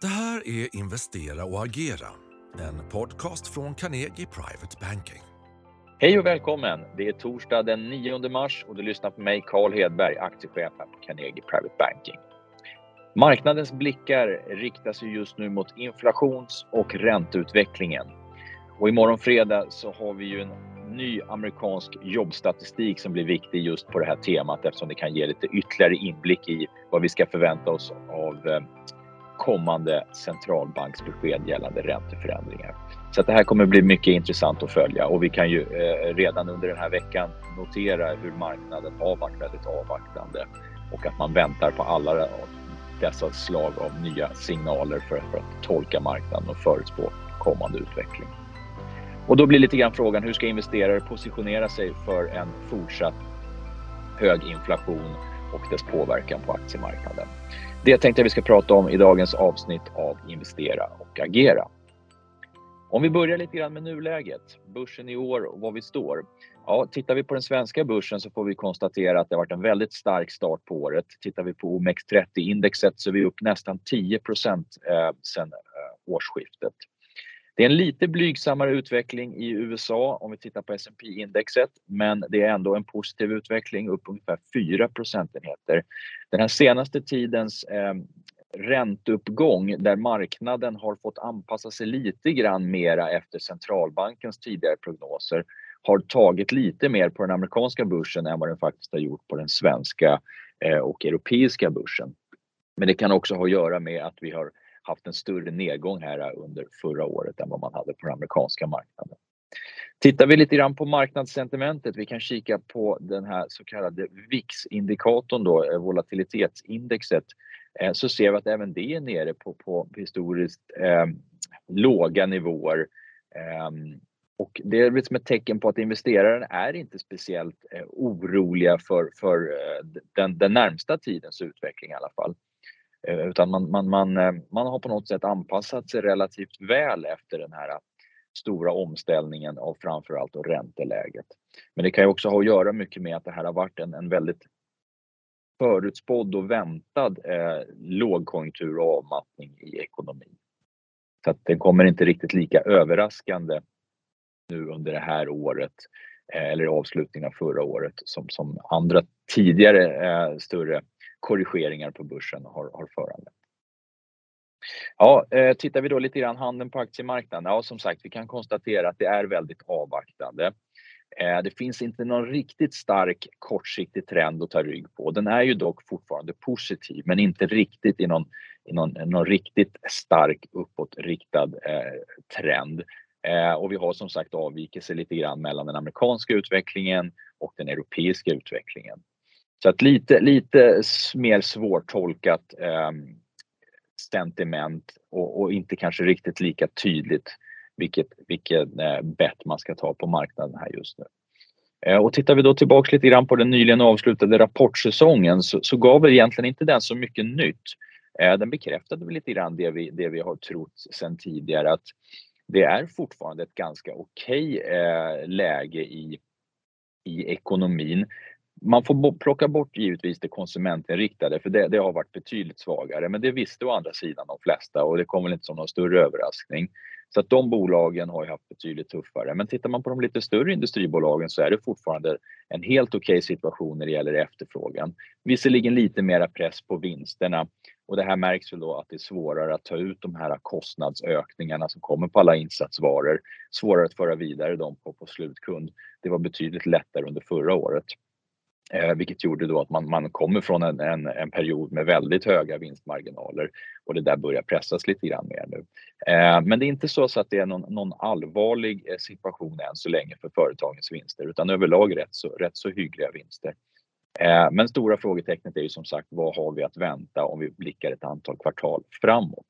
Det här är Investera och agera, en podcast från Carnegie Private Banking. Hej och välkommen! Det är torsdag den 9 mars och du lyssnar på mig, Carl Hedberg, aktiechef här på Carnegie Private Banking. Marknadens blickar riktas just nu mot inflations och ränteutvecklingen. Och imorgon fredag så har vi ju en ny amerikansk jobbstatistik som blir viktig just på det här temat eftersom det kan ge lite ytterligare inblick i vad vi ska förvänta oss av eh, kommande centralbanksbesked gällande ränteförändringar. Så att det här kommer bli mycket intressant att följa och vi kan ju eh, redan under den här veckan notera hur marknaden har varit väldigt avvaktande och att man väntar på alla dessa slag av nya signaler för, för att tolka marknaden och förutspå kommande utveckling. Och då blir lite grann frågan hur ska investerare positionera sig för en fortsatt hög inflation och dess påverkan på aktiemarknaden? Det tänkte jag vi ska prata om i dagens avsnitt av Investera och agera. Om vi börjar lite grann med nuläget, börsen i år och var vi står. Ja, tittar vi på den svenska börsen så får vi konstatera att det har varit en väldigt stark start på året. Tittar vi på OMX30-indexet så är vi upp nästan 10 eh, sedan eh, årsskiftet. Det är en lite blygsammare utveckling i USA om vi tittar på S&P indexet men det är ändå en positiv utveckling upp ungefär 4 procentenheter. Den här senaste tidens eh, ränteuppgång där marknaden har fått anpassa sig lite grann mera efter centralbankens tidigare prognoser har tagit lite mer på den amerikanska börsen än vad den faktiskt har gjort på den svenska eh, och europeiska börsen. Men det kan också ha att göra med att vi har haft en större nedgång här under förra året än vad man hade på den amerikanska marknaden. Tittar vi lite grann på marknadssentimentet, vi kan kika på den här så kallade VIX-indikatorn då, eh, volatilitetsindexet, eh, så ser vi att även det är nere på, på historiskt eh, låga nivåer. Eh, och det är liksom ett tecken på att investeraren är inte speciellt eh, oroliga för, för eh, den, den närmsta tidens utveckling i alla fall. Eh, utan man, man, man, eh, man har på något sätt anpassat sig relativt väl efter den här eh, stora omställningen av framförallt ränteläget. Men det kan ju också ha att göra mycket med att det här har varit en, en väldigt förutspådd och väntad eh, lågkonjunktur och avmattning i ekonomin. Så att den kommer inte riktigt lika överraskande nu under det här året eh, eller avslutningen av förra året som, som andra tidigare eh, större korrigeringar på börsen har, har föranlett. Ja, eh, tittar vi då lite grann handeln på aktiemarknaden. Ja, som sagt, vi kan konstatera att det är väldigt avvaktande. Eh, det finns inte någon riktigt stark kortsiktig trend att ta rygg på. Den är ju dock fortfarande positiv, men inte riktigt i någon, i någon, någon riktigt stark uppåtriktad eh, trend. Eh, och vi har som sagt avvikelse lite grann mellan den amerikanska utvecklingen och den europeiska utvecklingen. Så att lite, lite mer svårtolkat eh, sentiment och, och, inte kanske riktigt lika tydligt vilket, vilket eh, bett man ska ta på marknaden här just nu. Eh, och tittar vi då tillbaks lite grann på den nyligen avslutade rapportsäsongen så, så gav väl egentligen inte den så mycket nytt. Eh, den bekräftade väl lite grann det vi, det vi har trott sedan tidigare att det är fortfarande ett ganska okej okay, eh, läge i, i ekonomin man får plocka bort givetvis det konsumentinriktade för det, det, har varit betydligt svagare. Men det visste å andra sidan de flesta och det kom väl inte som någon större överraskning. Så att de bolagen har ju haft betydligt tuffare. Men tittar man på de lite större industribolagen så är det fortfarande en helt okej okay situation när det gäller efterfrågan. Visserligen lite mera press på vinsterna och det här märks väl då att det är svårare att ta ut de här kostnadsökningarna som kommer på alla insatsvaror. Svårare att föra vidare dem på, på slutkund. Det var betydligt lättare under förra året. Eh, vilket gjorde då att man, man kommer från en, en, en, period med väldigt höga vinstmarginaler och det där börjar pressas lite grann mer nu. Eh, men det är inte så, så att det är någon, någon allvarlig eh, situation än så länge för företagens vinster utan överlag rätt så, rätt så hyggliga vinster. Eh, men stora frågetecknet är ju som sagt vad har vi att vänta om vi blickar ett antal kvartal framåt?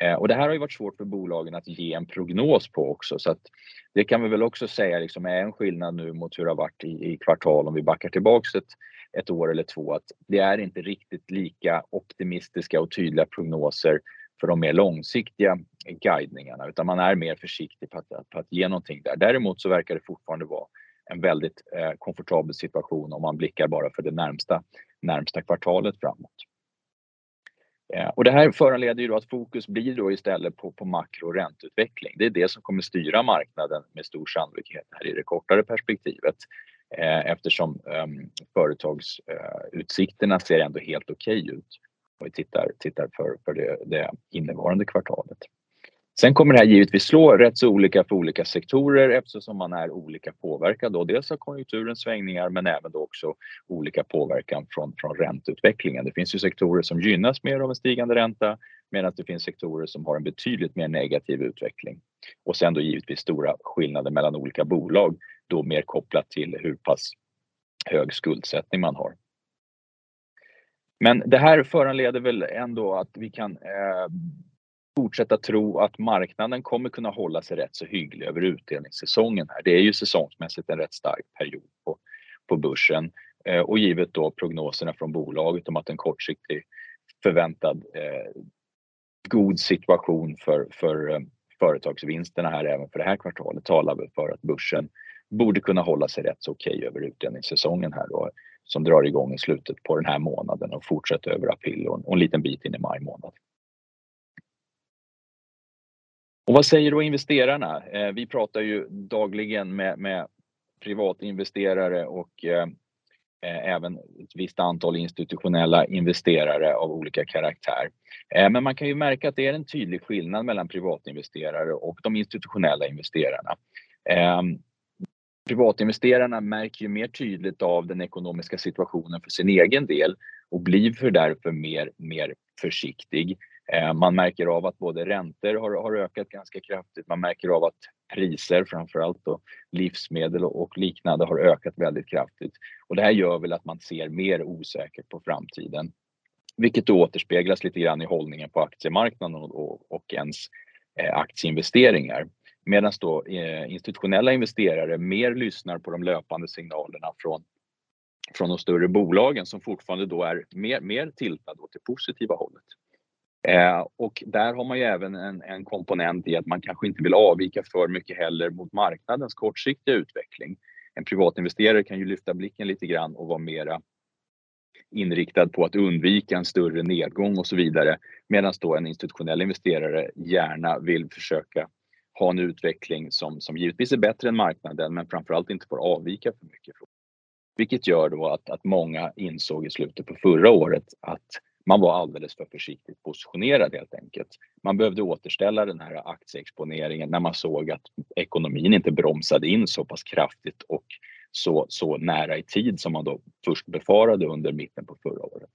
Eh, och det här har ju varit svårt för bolagen att ge en prognos på också så att det kan vi väl också säga liksom är en skillnad nu mot hur det har varit i, i kvartal om vi backar tillbaks ett, ett år eller två att det är inte riktigt lika optimistiska och tydliga prognoser för de mer långsiktiga guidningarna utan man är mer försiktig på att, på att ge någonting där. Däremot så verkar det fortfarande vara en väldigt eh, komfortabel situation om man blickar bara för det närmsta, närmsta kvartalet framåt. Eh, och det här föranleder ju då att fokus blir då istället på, på makro och ränteutveckling. Det är det som kommer styra marknaden med stor sannolikhet här i det kortare perspektivet. Eh, eftersom ehm, um, företagsutsikterna eh, uh, ser ändå helt okej okay ut om vi tittar, tittar för, för det, det innevarande kvartalet. Sen kommer det här givetvis slå rätt så olika för olika sektorer eftersom man är olika påverkad då. Dels av konjunkturens svängningar men även då också olika påverkan från, från ränteutvecklingen. Det finns ju sektorer som gynnas mer av en stigande ränta medan det finns sektorer som har en betydligt mer negativ utveckling. Och sen då givetvis stora skillnader mellan olika bolag då mer kopplat till hur pass hög skuldsättning man har. Men det här föranleder väl ändå att vi kan eh, fortsätta tro att marknaden kommer kunna hålla sig rätt så hygglig över utdelningssäsongen här. Det är ju säsongsmässigt en rätt stark period på, på börsen eh, och givet då prognoserna från bolaget om att en kortsiktig förväntad eh, god situation för, för eh, företagsvinsterna här även för det här kvartalet talar väl för att börsen borde kunna hålla sig rätt så okej okay över utdelningssäsongen här då som drar igång i slutet på den här månaden och fortsätter över april och, och en liten bit in i maj månad. Och vad säger då investerarna? Eh, vi pratar ju dagligen med, med privatinvesterare och eh, eh, även ett visst antal institutionella investerare av olika karaktär. Eh, men man kan ju märka att det är en tydlig skillnad mellan privatinvesterare och de institutionella investerarna. Eh, privatinvesterarna märker ju mer tydligt av den ekonomiska situationen för sin egen del och blir för därför mer, mer försiktig. Eh, man märker av att både räntor har, har ökat ganska kraftigt. Man märker av att priser, framförallt då livsmedel och liknande, har ökat väldigt kraftigt. Och det här gör väl att man ser mer osäkert på framtiden. Vilket då återspeglas lite grann i hållningen på aktiemarknaden och, och ens eh, aktieinvesteringar. Medan då eh, institutionella investerare mer lyssnar på de löpande signalerna från, från de större bolagen som fortfarande då är mer, mer tiltade åt det positiva hållet. Eh, och där har man ju även en, en, komponent i att man kanske inte vill avvika för mycket heller mot marknadens kortsiktiga utveckling. En privatinvesterare kan ju lyfta blicken lite grann och vara mera inriktad på att undvika en större nedgång och så vidare. Medan då en institutionell investerare gärna vill försöka ha en utveckling som, som givetvis är bättre än marknaden men framförallt inte får avvika för mycket. Vilket gör då att, att många insåg i slutet på förra året att man var alldeles för försiktigt positionerad helt enkelt. Man behövde återställa den här aktieexponeringen när man såg att ekonomin inte bromsade in så pass kraftigt och så, så nära i tid som man då först befarade under mitten på förra året.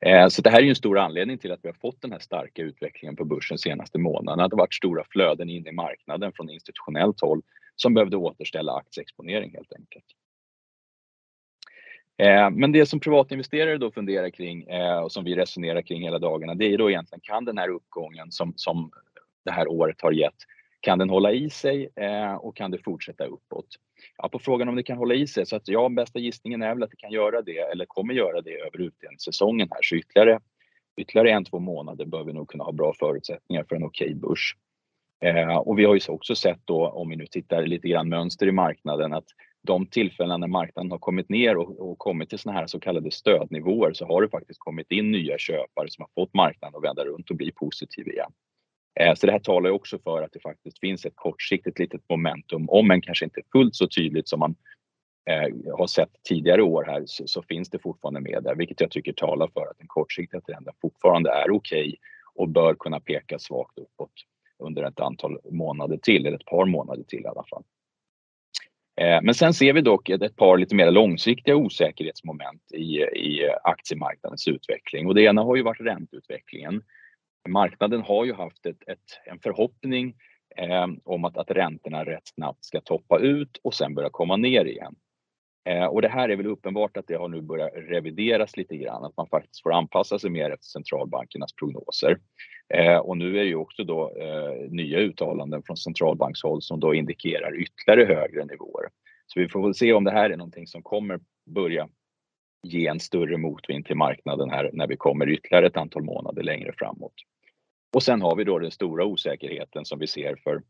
Eh, så det här är ju en stor anledning till att vi har fått den här starka utvecklingen på börsen senaste månaderna. Det har varit stora flöden in i marknaden från institutionellt håll som behövde återställa aktieexponering helt enkelt. Eh, men det som privatinvesterare då funderar kring eh, och som vi resonerar kring hela dagarna, det är då egentligen kan den här uppgången som, som det här året har gett, kan den hålla i sig eh, och kan det fortsätta uppåt? Ja, på frågan om det kan hålla i sig, så att ja, bästa gissningen är väl att det kan göra det eller kommer göra det över utdelningssäsongen här. Så ytterligare, ytterligare en, två månader bör vi nog kunna ha bra förutsättningar för en okej okay börs. Eh, och vi har ju också sett då, om vi nu tittar lite grann mönster i marknaden, att de tillfällen när marknaden har kommit ner och, och kommit till såna här så kallade stödnivåer så har det faktiskt kommit in nya köpare som har fått marknaden att vända runt och bli positiv igen. Eh, så det här talar ju också för att det faktiskt finns ett kortsiktigt litet momentum, om än kanske inte fullt så tydligt som man eh, har sett tidigare år här så, så, finns det fortfarande med där, vilket jag tycker talar för att den kortsiktiga trenden fortfarande är okej okay och bör kunna peka svagt uppåt under ett antal månader till, eller ett par månader till i alla fall. Eh, men sen ser vi dock ett par lite mer långsiktiga osäkerhetsmoment i, i aktiemarknadens utveckling och det ena har ju varit ränteutvecklingen. Marknaden har ju haft ett, ett, en förhoppning eh, om att, att räntorna rätt snabbt ska toppa ut och sen börja komma ner igen. Eh, och det här är väl uppenbart att det har nu börjat revideras lite grann, att man faktiskt får anpassa sig mer efter centralbankernas prognoser. Eh, och nu är det ju också då eh, nya uttalanden från centralbankshåll som då indikerar ytterligare högre nivåer. Så vi får väl se om det här är någonting som kommer börja ge en större motvind till marknaden här när vi kommer ytterligare ett antal månader längre framåt. Och sen har vi då den stora osäkerheten som vi ser för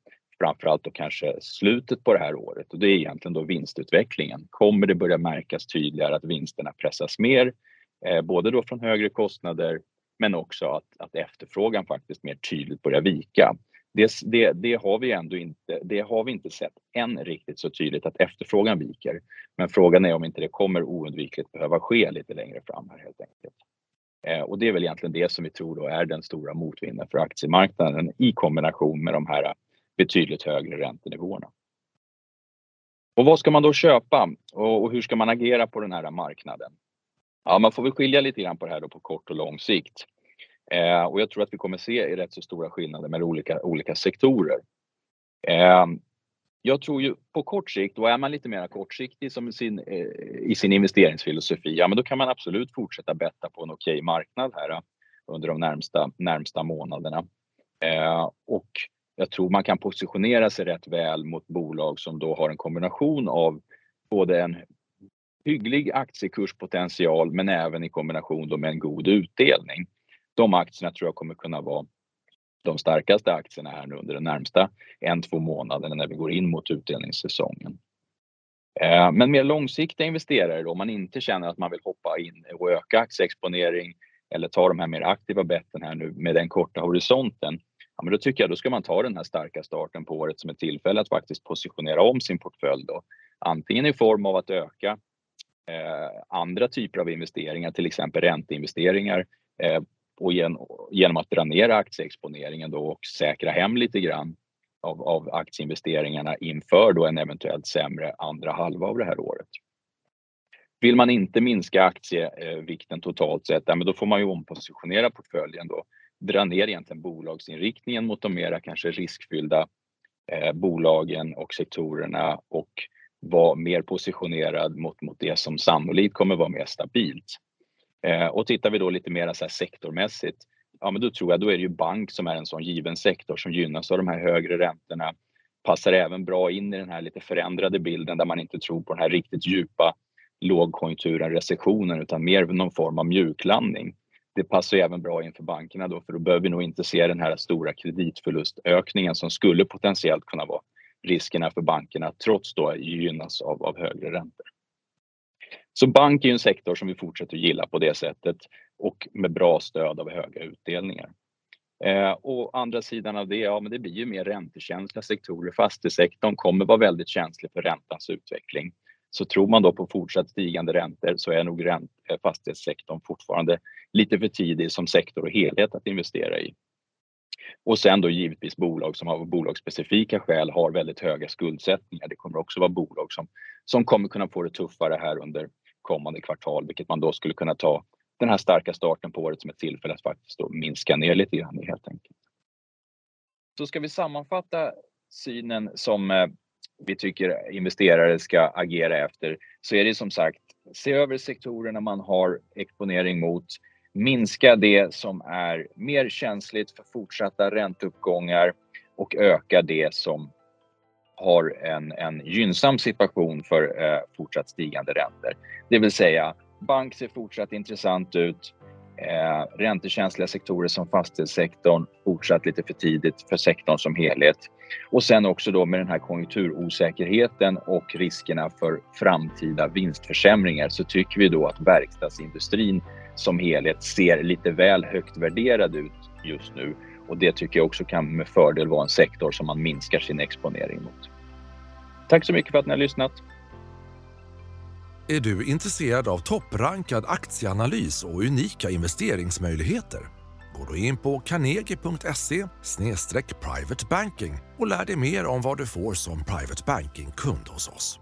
framförallt då kanske slutet på det här året och det är egentligen då vinstutvecklingen. Kommer det börja märkas tydligare att vinsterna pressas mer, eh, både då från högre kostnader men också att, att efterfrågan faktiskt mer tydligt börjar vika. Det, det, det, har vi ändå inte, det har vi inte sett än riktigt så tydligt att efterfrågan viker. Men frågan är om inte det kommer oundvikligt behöva ske lite längre fram här helt enkelt. Eh, och det är väl egentligen det som vi tror då är den stora motvinden för aktiemarknaden i kombination med de här betydligt högre räntenivåerna. Och vad ska man då köpa och, hur ska man agera på den här marknaden? Ja, man får väl skilja lite grann på det här då på kort och lång sikt. Eh, och jag tror att vi kommer se rätt så stora skillnader med olika, olika sektorer. Eh, jag tror ju på kort sikt, och är man lite mer kortsiktig som sin, eh, i sin investeringsfilosofi, ja men då kan man absolut fortsätta betta på en okej okay marknad här eh, under de närmsta, närmsta månaderna. Eh, och jag tror man kan positionera sig rätt väl mot bolag som då har en kombination av både en hygglig aktiekurspotential men även i kombination med en god utdelning. De aktierna tror jag kommer kunna vara de starkaste aktierna här nu under de närmsta en, två månaderna när vi går in mot utdelningssäsongen. Eh, men mer långsiktiga investerare då, om man inte känner att man vill hoppa in och öka aktieexponering eller ta de här mer aktiva betten här nu med den korta horisonten. Ja, men då tycker jag då ska man ta den här starka starten på året som ett tillfälle att faktiskt positionera om sin portfölj då. Antingen i form av att öka eh, andra typer av investeringar, till exempel ränteinvesteringar eh, och gen, genom att dra ner aktieexponeringen då och säkra hem lite grann av, av aktieinvesteringarna inför då en eventuellt sämre andra halva av det här året. Vill man inte minska aktievikten totalt sett, ja, men då får man ju ompositionera portföljen då. Dra ner egentligen bolagsinriktningen mot de mera kanske riskfyllda eh, bolagen och sektorerna och vara mer positionerad mot, mot det som sannolikt kommer vara mer stabilt. Eh, och tittar vi då lite mer så här sektormässigt, ja men då tror jag då är det ju bank som är en sån given sektor som gynnas av de här högre räntorna. Passar även bra in i den här lite förändrade bilden där man inte tror på den här riktigt djupa lågkonjunkturen, recessionen, utan mer någon form av mjuklandning. Det passar ju även bra inför bankerna då, för då behöver vi nog inte se den här stora kreditförlustökningen som skulle potentiellt kunna vara riskerna för bankerna trots då gynnas av, av högre räntor. Så bank är en sektor som vi fortsätter gilla på det sättet och med bra stöd av höga utdelningar. Eh, och andra sidan av det, ja men det blir ju mer räntekänsliga sektorer. Fastighetssektorn kommer vara väldigt känslig för räntans utveckling. Så tror man då på fortsatt stigande räntor så är nog eh, fastighetssektorn fortfarande lite för tidig som sektor och helhet att investera i. Och sen då givetvis bolag som av bolagsspecifika skäl har väldigt höga skuldsättningar. Det kommer också vara bolag som, som kommer kunna få det tuffare här under kommande kvartal, vilket man då skulle kunna ta den här starka starten på året som ett tillfälle att faktiskt då minska ner lite grann helt enkelt. Så ska vi sammanfatta synen som eh, vi tycker investerare ska agera efter så är det som sagt se över sektorerna man har exponering mot, minska det som är mer känsligt för fortsatta ränteuppgångar och öka det som har en, en gynnsam situation för eh, fortsatt stigande räntor. Det vill säga, bank ser fortsatt intressant ut. Eh, räntekänsliga sektorer som fastighetssektorn fortsatt lite för tidigt för sektorn som helhet. Och sen också då med den här konjunkturosäkerheten och riskerna för framtida vinstförsämringar så tycker vi då att verkstadsindustrin som helhet ser lite väl högt värderad ut just nu och det tycker jag också kan med fördel vara en sektor som man minskar sin exponering mot. Tack så mycket för att ni har lyssnat. Är du intresserad av topprankad aktieanalys och unika investeringsmöjligheter? Gå då in på carnegie.se privatebanking och lär dig mer om vad du får som private banking-kund hos oss.